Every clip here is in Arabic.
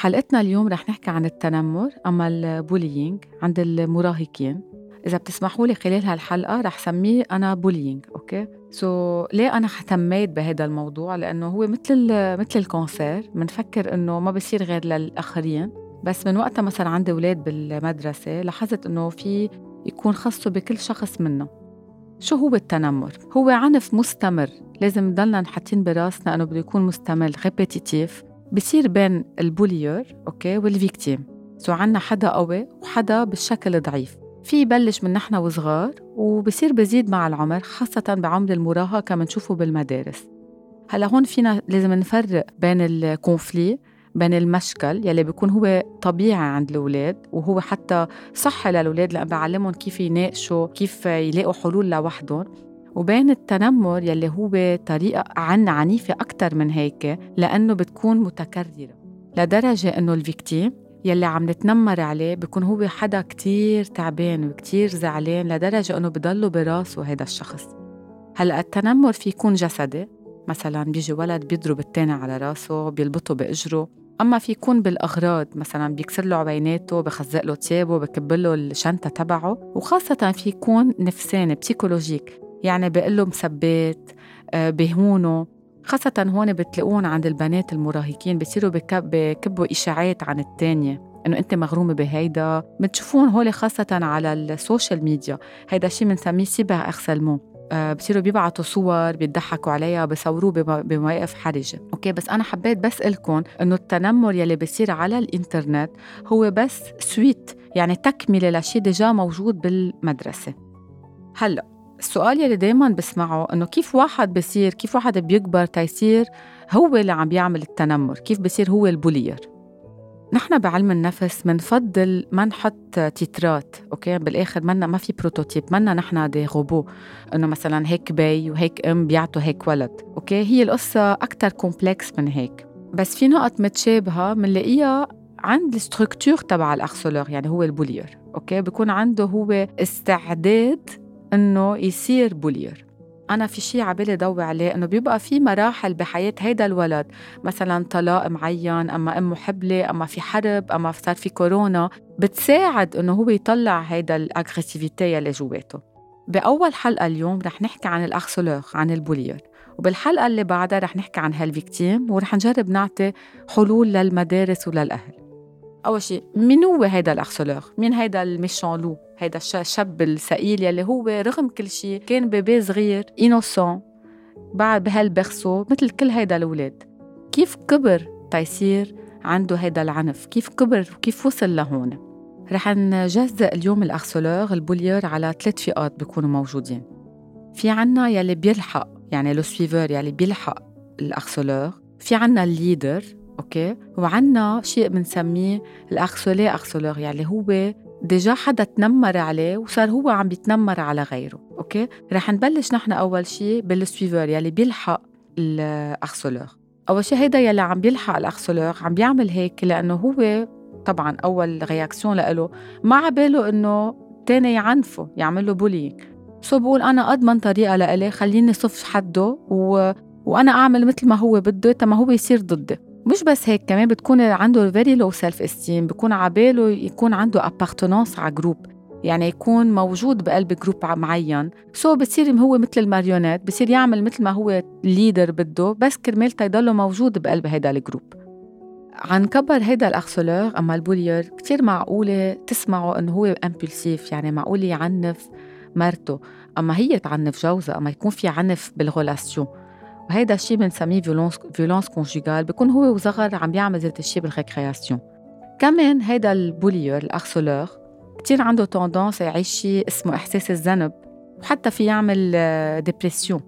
بحلقتنا اليوم رح نحكي عن التنمر أما ال bullying عند المراهقين. إذا بتسمحوا لي خلال هالحلقة رح سميه أنا bullying okay؟ so, ليه أنا اهتميت بهذا الموضوع؟ لأنه هو مثل مثل ال cancer بنفكر إنه ما بصير غير للآخرين. بس من وقتها مثلا عندي أولاد بالمدرسة لاحظت إنه في يكون خاصه بكل شخص منا شو هو التنمر؟ هو عنف مستمر. لازم نضلنا نحطين براسنا إنه بده يكون مستمر répétitif بصير بين ال bullyer okay وال victime. سو عنا حدا قوي وحدا بالشكل ضعيف. في يبلش من نحن وصغار وبصير بزيد مع العمر خاصة بعمر المراهقة بنشوفه بالمدارس. هلا هون فينا لازم نفرق بين الكونفلي بين المشكل يلي بيكون هو طبيعي عند الأولاد وهو حتى صحي للأولاد لأن بعلمهم كيف يناقشوا كيف يلاقوا حلول لوحدهم. وبين التنمر يلي هو طريقة عن عنيفة أكثر من هيك لأنه بتكون متكررة لدرجة إنه ال victime يلي عم نتنمر عليه بيكون هو حدا كتير تعبان وكتير زعلان لدرجة إنه بضله براسه هذا الشخص. هلأ التنمر في يكون جسدي مثلا بيجي ولد بيضرب التاني على راسه بيلبطه بإجره أما في يكون بالأغراض مثلا بيكسر له عبيناته بخزق له ثيابه بكب له الشنطة تبعه وخاصة في يكون نفساني psychologique يعني بيقول له مثبت آه، بهونه. خاصة هون بتلاقون عند البنات المراهقين بصيروا بكبوا إشاعات عن التانية إنه أنت مغرومة بهيدا. بتشوفون هول خاصة على ال social media. هيدا الشيء بنسميه cyber-harcèlement آه بصيروا بيبعتوا صور بيضحكوا عليها بيصوروه بمواقف حرجة. okay بس أنا حبيت بس لكم إنه التنمر يلي بيصير على الإنترنت هو بس suite يعني تكملة لشيء déjà موجود بالمدرسة. هلأ السؤال يلي دايما بسمعه إنه كيف واحد بصير كيف واحد بيكبر تيصير هو اللي عم بيعمل التنمر؟ كيف بصير هو ال bullyer؟ نحن بعلم النفس منفضل ما نحط titre ات okay؟ بالآخر منا ما في prototype منا نحن des robots إنه مثلا هيك بي وهيك أم بيعطوا هيك ولد okay؟ هي القصة أكثر complexe من هيك. بس في نقط متشابهة بنلاقيها عند ال structure تبع ال harceleur يعني هو ال bullyer okay؟ بيكون عنده هو استعداد إنه يصير bullyer. أنا في شيء عبالي ضوي عليه إنه بيبقى في مراحل بحياة هيدا الولد. مثلا طلاق معين أما امه حبلة أما في حرب أما صار في كورونا بتساعد إنه هو يطلع هيدا ال agressivité اللي جواته. بأول حلقة اليوم رح نحكي عن ال harceleur عن ال bullyer. وبالحلقة اللي بعدها رح نحكي عن هال victime ورح نجرب نعطي حلول للمدارس وللأهل. أول شيء مين هو هيدا ال harceleur مين هيدا ال méchant loup؟ هيدا الشاب الثقيل يلي هو رغم كل شيء كان bébé صغير innocent بعد بهال berceau مثل كل هيدا الاولاد كيف كبر تيصير عنده هيدا العنف؟ كيف كبر وكيف وصل لهون؟ رح نجزء اليوم ال harceleur ال bullyer على ثلاث فئات بيكونوا موجودين. في عنا يلي بيلحق يعني le suiveur يلي بيلحق ال harceleur في عنا ال leader okay؟ وعنا شيء بنسميه ال harcelé harceleur يعني هو déjà حدا تنمر عليه وصار هو عم بيتنمر على غيره okay؟ رح نبلش نحن أول شيء بال suiveur يلي بيلحق ال harceleur. أول شيء هيدا يلي عم بيلحق ال harceleur عم بيعمل هيك لأنه هو طبعا أول réaction له ما عباله إنه تاني يعنفه يعمل له bullying so بقول أنا أضمن طريقة لإلي خليني صف حده و... وأنا أعمل مثل ما هو بده تما هو يصير ضدي مش بس هيك كمان بتكون عنده very low self-esteem بكون عباله يكون عنده appartenance على groupe يعني يكون موجود بقلب groupe معين. so بصير هو مثل ال marionnette بصير يعمل مثل ما هو ال leader بده بس كرمال تيضله موجود بقلب هيدا ال groupe عن كبر هيدا ال harceleur أما ال bullyer كتير معقولة تسمعوا إنه هو impulsif يعني معقول يعنف مرته. أما هي تعنف جوزها أما يكون في عنف بال relation وهيدا الشيء بنسميه violence violence conjugale بيكون هو وصغر عم بيعمل ذات الشيء بال récréation كمان هيدا ال bullyer ال harceleur كتير عنده tendance يعيش شيء اسمه إحساس الذنب وحتى في يعمل dépression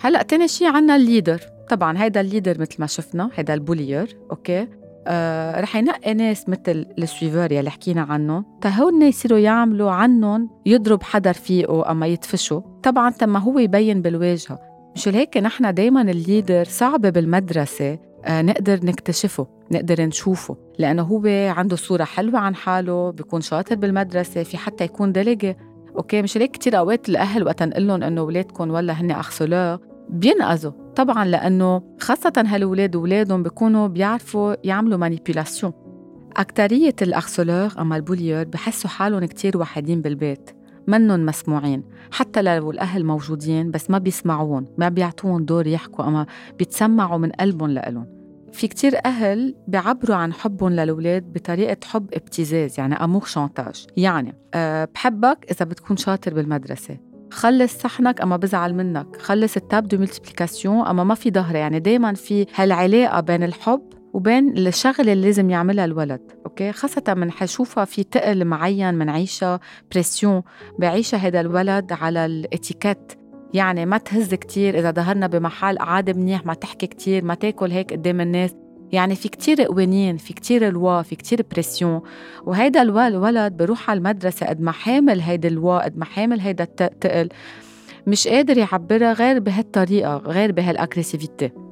هلأ تاني شيء عنا ال leader. طبعا هيدا ال leader مثل ما شفنا هيدا ال bullyer okay؟ آه رح ينقي ناس مثل ال suiveur يلي حكينا عنهم تهون يصيروا يعملوا عنهم يضرب حدا رفيقه أما يدفشوا طبعا تما هو يبين بالواجهة. مشان هيك؟ نحن دايما ال leader صعب بالمدرسة آه، نقدر نكتشفه نقدر نشوفه لأنه هو عنده صورة حلوة عن حاله بيكون شاطر بالمدرسة في حتى يكون délégué okay مش هيك؟ كثير أوقات الأهل وقت نقول لهم إنه اولادكم ولا هن harceleur بينقزوا. طبعا لأنه خاصة هالولاد واولادهم بيكونوا بيعرفوا يعملوا manipulation أكترية ال harceleur أما ال bullyer بحسوا حالهم كتير وحيدين بالبيت. منن مسموعين حتى لو الأهل موجودين بس ما بيسمعون ما بيعطوهم دور يحكوا أما بيتسمعوا من قلبهم لإلهم. في كتير أهل بيعبروا عن حبهم للأولاد بطريقة حب ابتزاز يعني amour chantage. يعني أه بحبك إذا بتكون شاطر بالمدرسة. خلص صحنك أما بزعل منك. خلص ال table de multiplication أما ما في ظهر. يعني دائما في هالعلاقة بين الحب وبين الشغله اللي لازم يعملها الولد okay؟ خاصة من حشوفها في تقل معين من عيشة pression بعيشها هذا الولد على ال étiquette. يعني ما تهز كتير إذا ظهرنا بمحل قعد منيح ما تحكي كتير ما تاكل هيك قدام الناس. يعني في كتير قوانين في كتير لوا في كتير بريسيون وهيدا الولد بروح على المدرسة قد ما حامل هيدا الوا قد ما حامل هيدا التقل مش قادر يعبرها غير بهالطريقة غير بهالأجريسيفيتي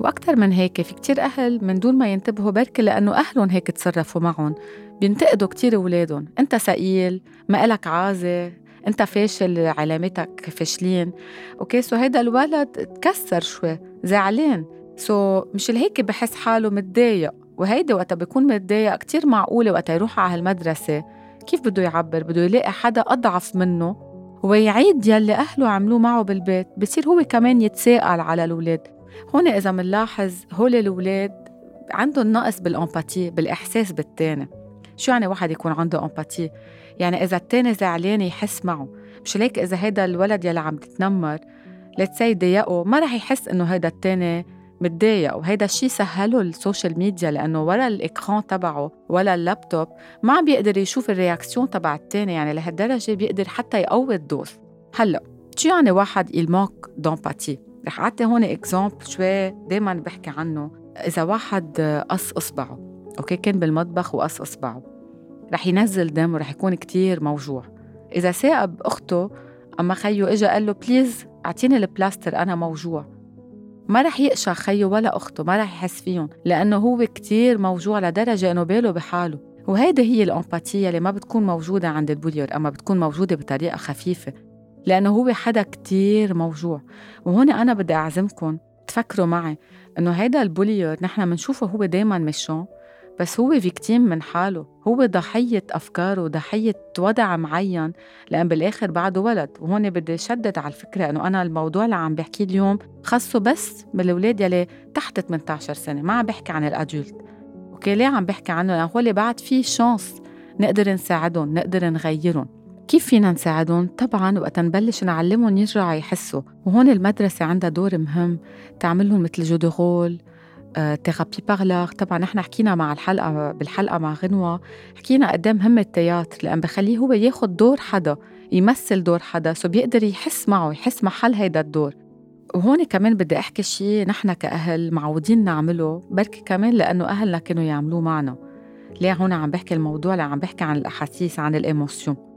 وأكثر من هيك في كتير أهل من دون ما ينتبهوا بركي لأنه أهلهم هيك تصرفوا معهم. بينتقدوا كتير أولادهم. أنت ثقيل ما إلك عازة أنت فاشل علاماتك فاشلين. okay so هيدا الولد تكسر شوي زعلان. so مش هيك بحس حاله متضايق. وهيدي وقتها بيكون متضايق كتير معقولة وقتها يروح على هالمدرسة. كيف بده يعبر؟ بده يلاقي حدا أضعف منه. ويعيد يلي أهله عملوه معه بالبيت. بصير هو كمان يتسلط على الأولاد. هون إذا منلاحظ هول الأولاد عندهم نقص بال empathie بالإحساس بالتاني. شو يعني واحد يكون عنده empathie؟ يعني إذا التاني زعلان يحس معه. مشان هيك إذا هيدا الولد يلي عم تتنمر. let's say ضايقه ما رح يحس إنه هيدا التاني متضايق وهيدا الشيء سهله ال social media لأنه ورا ال écran تبعه ولا اللابتوب ما عم بيقدر يشوف ال réaction تبع الثاني يعني لهالدرجة بيقدر حتى يقوي ال dose. هلأ شو يعني واحد un manque d'empathie رح اعطي هون exemple شوي دائما بحكي عنه. إذا واحد قص إصبعه okay كان بالمطبخ وقص إصبعه رح ينزل دم ورح يكون كتير موجوع. إذا ساقب أخته أما خيو اجى قال له please أعطيني البلاستر أنا موجوع. ما رح يقشع خيه ولا أخته ما رح يحس فيهم لأنه هو كتير موجوع لدرجة إنه باله بحاله. وهيدي هي ال empathie اللي ما بتكون موجودة عند ال bullyer أما بتكون موجودة بطريقة خفيفة. لأنه هو حدا كتير موجوع. وهون أنا بدي أعزمكم تفكروا معي إنه هيدا ال bullyer نحن بنشوفه هو دايما méchant بس هو victime من حاله. هو ضحية أفكاره ضحية وضع معين لأن بالآخر بعده ولد. وهون بدي شدد على الفكرة أنه أنا الموضوع اللي عم بحكيه اليوم خاصه بس بالأولاد يلي تحت 18 سنة ما عم بحكي عن ال adultes. okay ليه عم بحكي عنه؟ لأن هو اللي بعد في chance نقدر نساعدهم نقدر نغيرهم. كيف فينا نساعدهم؟ طبعا وقت نبلش نعلمهم يرجعوا يحسوا. وهون المدرسة عندها دور مهم. تعملهم مثل jeu de rôle thérapie par l'art طبعا نحن حكينا مع الحلقة بالحلقة مع غنوة حكينا قد مهم ال théâtre لأن بخليه هو ياخذ دور حدا يمثل دور حدا so بيقدر يحس معه يحس محل هيدا الدور. وهون كمان بدي أحكي شيء نحن كأهل معودين نعمله. بركي كمان لأنه أهلنا كانوا يعملوه معنا. ليه هون عم بحكي الموضوع؟ اللي عم بحكي عن الأحاسيس عن الإيموسيون.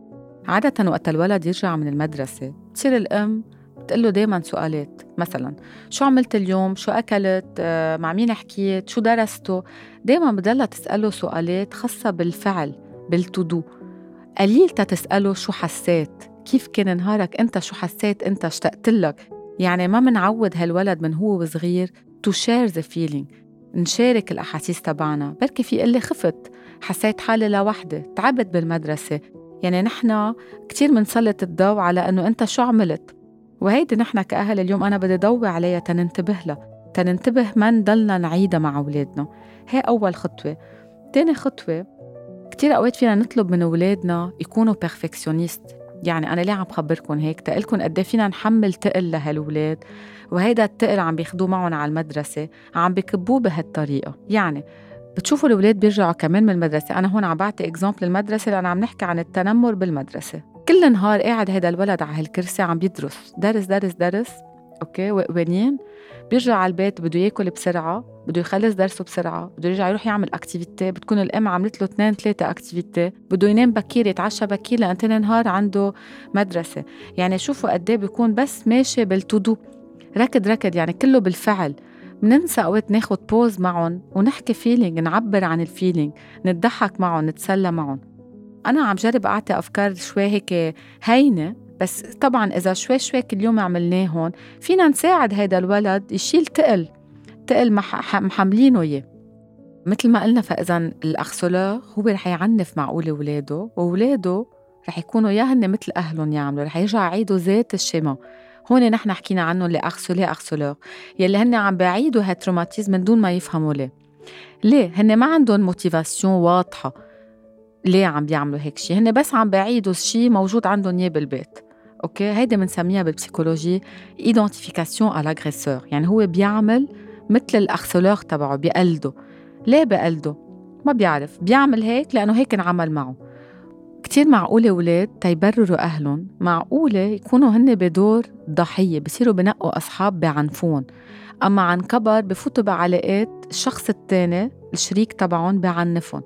عادة وقت الولد يرجع من المدرسة بتصير الأم بتقول له دايما سؤالات مثلا شو عملت اليوم؟ شو أكلت؟ آه، مع مين حكيت؟ شو درسته؟ دايما بضلها تسأله سؤالات خاصة بالفعل بالتودو. قليل تسأله شو حسيت؟ كيف كان نهارك؟ إنت شو حسيت؟ إنت اشتقت لك؟ يعني ما منعود هالولد من هو وصغير to share the feeling نشارك الأحاسيس تبعنا. بركي في اللي خفت حسيت حالي لوحدي تعبت بالمدرسة. يعني نحن كتير منسلط الضوء على أنه أنت شو عملت. وهيدي نحن كأهل اليوم أنا بدي ضوي عليها تننتبه لها. تننتبه ما نضلنا نعيدها مع أولادنا. هي أول خطوة. تاني خطوة كتير أوقات فينا نطلب من أولادنا يكونوا perfectionnistes يعني أنا ليه عم بخبركم هيك؟ تقلكم قد إيه فينا نحمل تقل لهالولاد وهيدا التقل عم بياخدوه معهم على المدرسة عم بكبوه بهالطريقة. يعني بتشوفوا الأولاد بيرجعوا كمان من المدرسة. أنا هون عم بعطي exemple المدرسة لأن عم نحكي عن التنمر بالمدرسة. كل نهار قاعد هذا الولد على هالكرسي عم بيدرس. درس درس درس. okay؟ وقوانين بيرجع على البيت بده ياكل بسرعة بده يخلص درسه بسرعة بده يرجع يروح يعمل activité بتكون الأم عملت له اثنين ثلاثة activités بده ينام بكير يتعشى بكير لأن تاني نهار عنده مدرسة. يعني شوفوا قد إيه بيكون بس ماشي بال to do ركض ركض. يعني كله بالفعل. مننسى أوقات ناخد pause معهم ونحكي feeling نعبر عن ال feeling نضحك معهم نتسلى معهم. أنا عم جرب أعطي أفكار شوي هيك هينة بس طبعا إذا شوي شوي كل يوم عملناهم فينا نساعد هيدا الولد يشيل تقل تقل محملينه إياه. مثل ما قلنا فاذا ال harceleur هو رح يعنف معقول اولاده واولاده رح يكونوا يا هن مثل أهلهم يعملوا رح يرجعوا يعيدوا ذات ال schéma هون نحن حكينا عنهم les harcelés harceleurs يلي هن عم بعيدوا هال traumatisme من دون ما يفهموا ليه. ليه؟ هن ما عندهم motivation واضحة. ليه عم بيعملوا هيك شيء هن بس عم بعيدوا شيء موجود عندهم إياه بالبيت. okay؟ هيدي بنسميها بال psychologie identification à l'agresseur يعني هو بيعمل مثل ال harceleur تبعه بيقلده. ليه بقلده؟ ما بيعرف. بيعمل هيك لأنه هيك انعمل معه. كتير معقولة أولاد تيبرروا أهلهم. معقولة يكونوا هن بدور ضحية بصيروا بنقوا أصحاب بعنفون أما عن كبر بفوتوا بعلاقات الشخص التاني الشريك تبعهم بعنفهم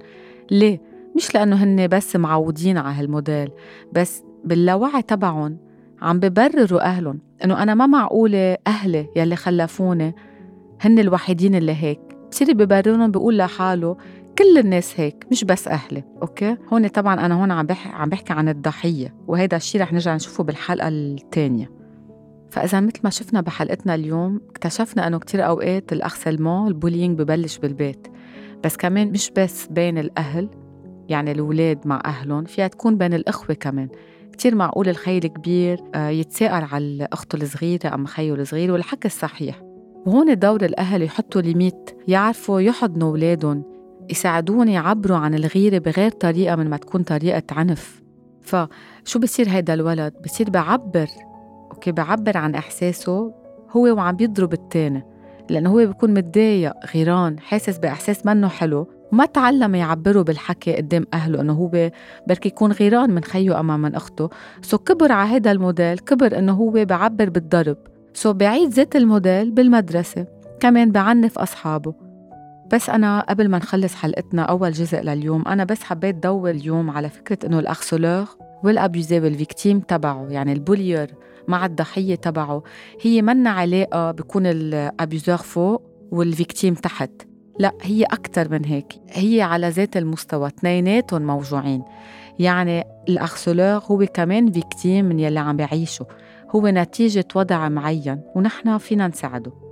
ليه؟ مش لأنه هن بس معودين على هالموديل بس باللاوعي تبعهم عم ببرروا أهلهم. إنه أنا ما معقولة أهلي يلي خلفوني هن الوحيدين اللي هيك. بصير ببررهم بيقول لحاله كل الناس هيك مش بس أهلي okay؟ هون طبعا أنا هون عم بحكي عم بحكي عن الضحية وهذا الشيء رح نرجع نشوفه بالحلقة الثانية فإذا مثل ما شفنا بحلقتنا اليوم اكتشفنا إنه كتير أوقات ال harcèlement ال bullying ببلش بالبيت. بس كمان مش بس بين الأهل يعني الأولاد مع أهلهم فيها تكون بين الإخوة كمان. كتير معقول الخي الكبير آه، يتسلط على أخته الصغيرة أم خيه الصغير والعكس صحيح وهون دور الأهل يحطوا limites يعرفوا يحضنوا أولادهم. يساعدوهم يعبروا عن الغيرة بغير طريقة من ما تكون طريقة عنف. فشو بصير هيدا الولد؟ بصير بعبر. okay بعبر عن إحساسه هو وعم بيضرب التاني لأنه هو بيكون متضايق غيران حاسس بإحساس منه حلو وما تعلم يعبره بالحكي قدام أهله إنه هو بركي يكون غيران من خيه أما من أخته. so كبر على هذا الموديل كبر إنه هو بعبر بالضرب. so بعيد ذات الموديل بالمدرسة كمان بعنف أصحابه. بس أنا قبل ما نخلص حلقتنا أول جزء لليوم أنا بس حبيت ضوي اليوم على فكرة إنه ال harceleur وال abuseur وال victime تبعه يعني ال bullyer مع الضحية تبعه هي منا علاقة بكون ال abuseur فوق وال victime تحت. لا هي أكتر من هيك هي على ذات المستوى اثنيناتهم موجوعين. يعني ال harceleur هو كمان victime من يلي عم بعيشه هو نتيجة وضع معين ونحن فينا نساعده.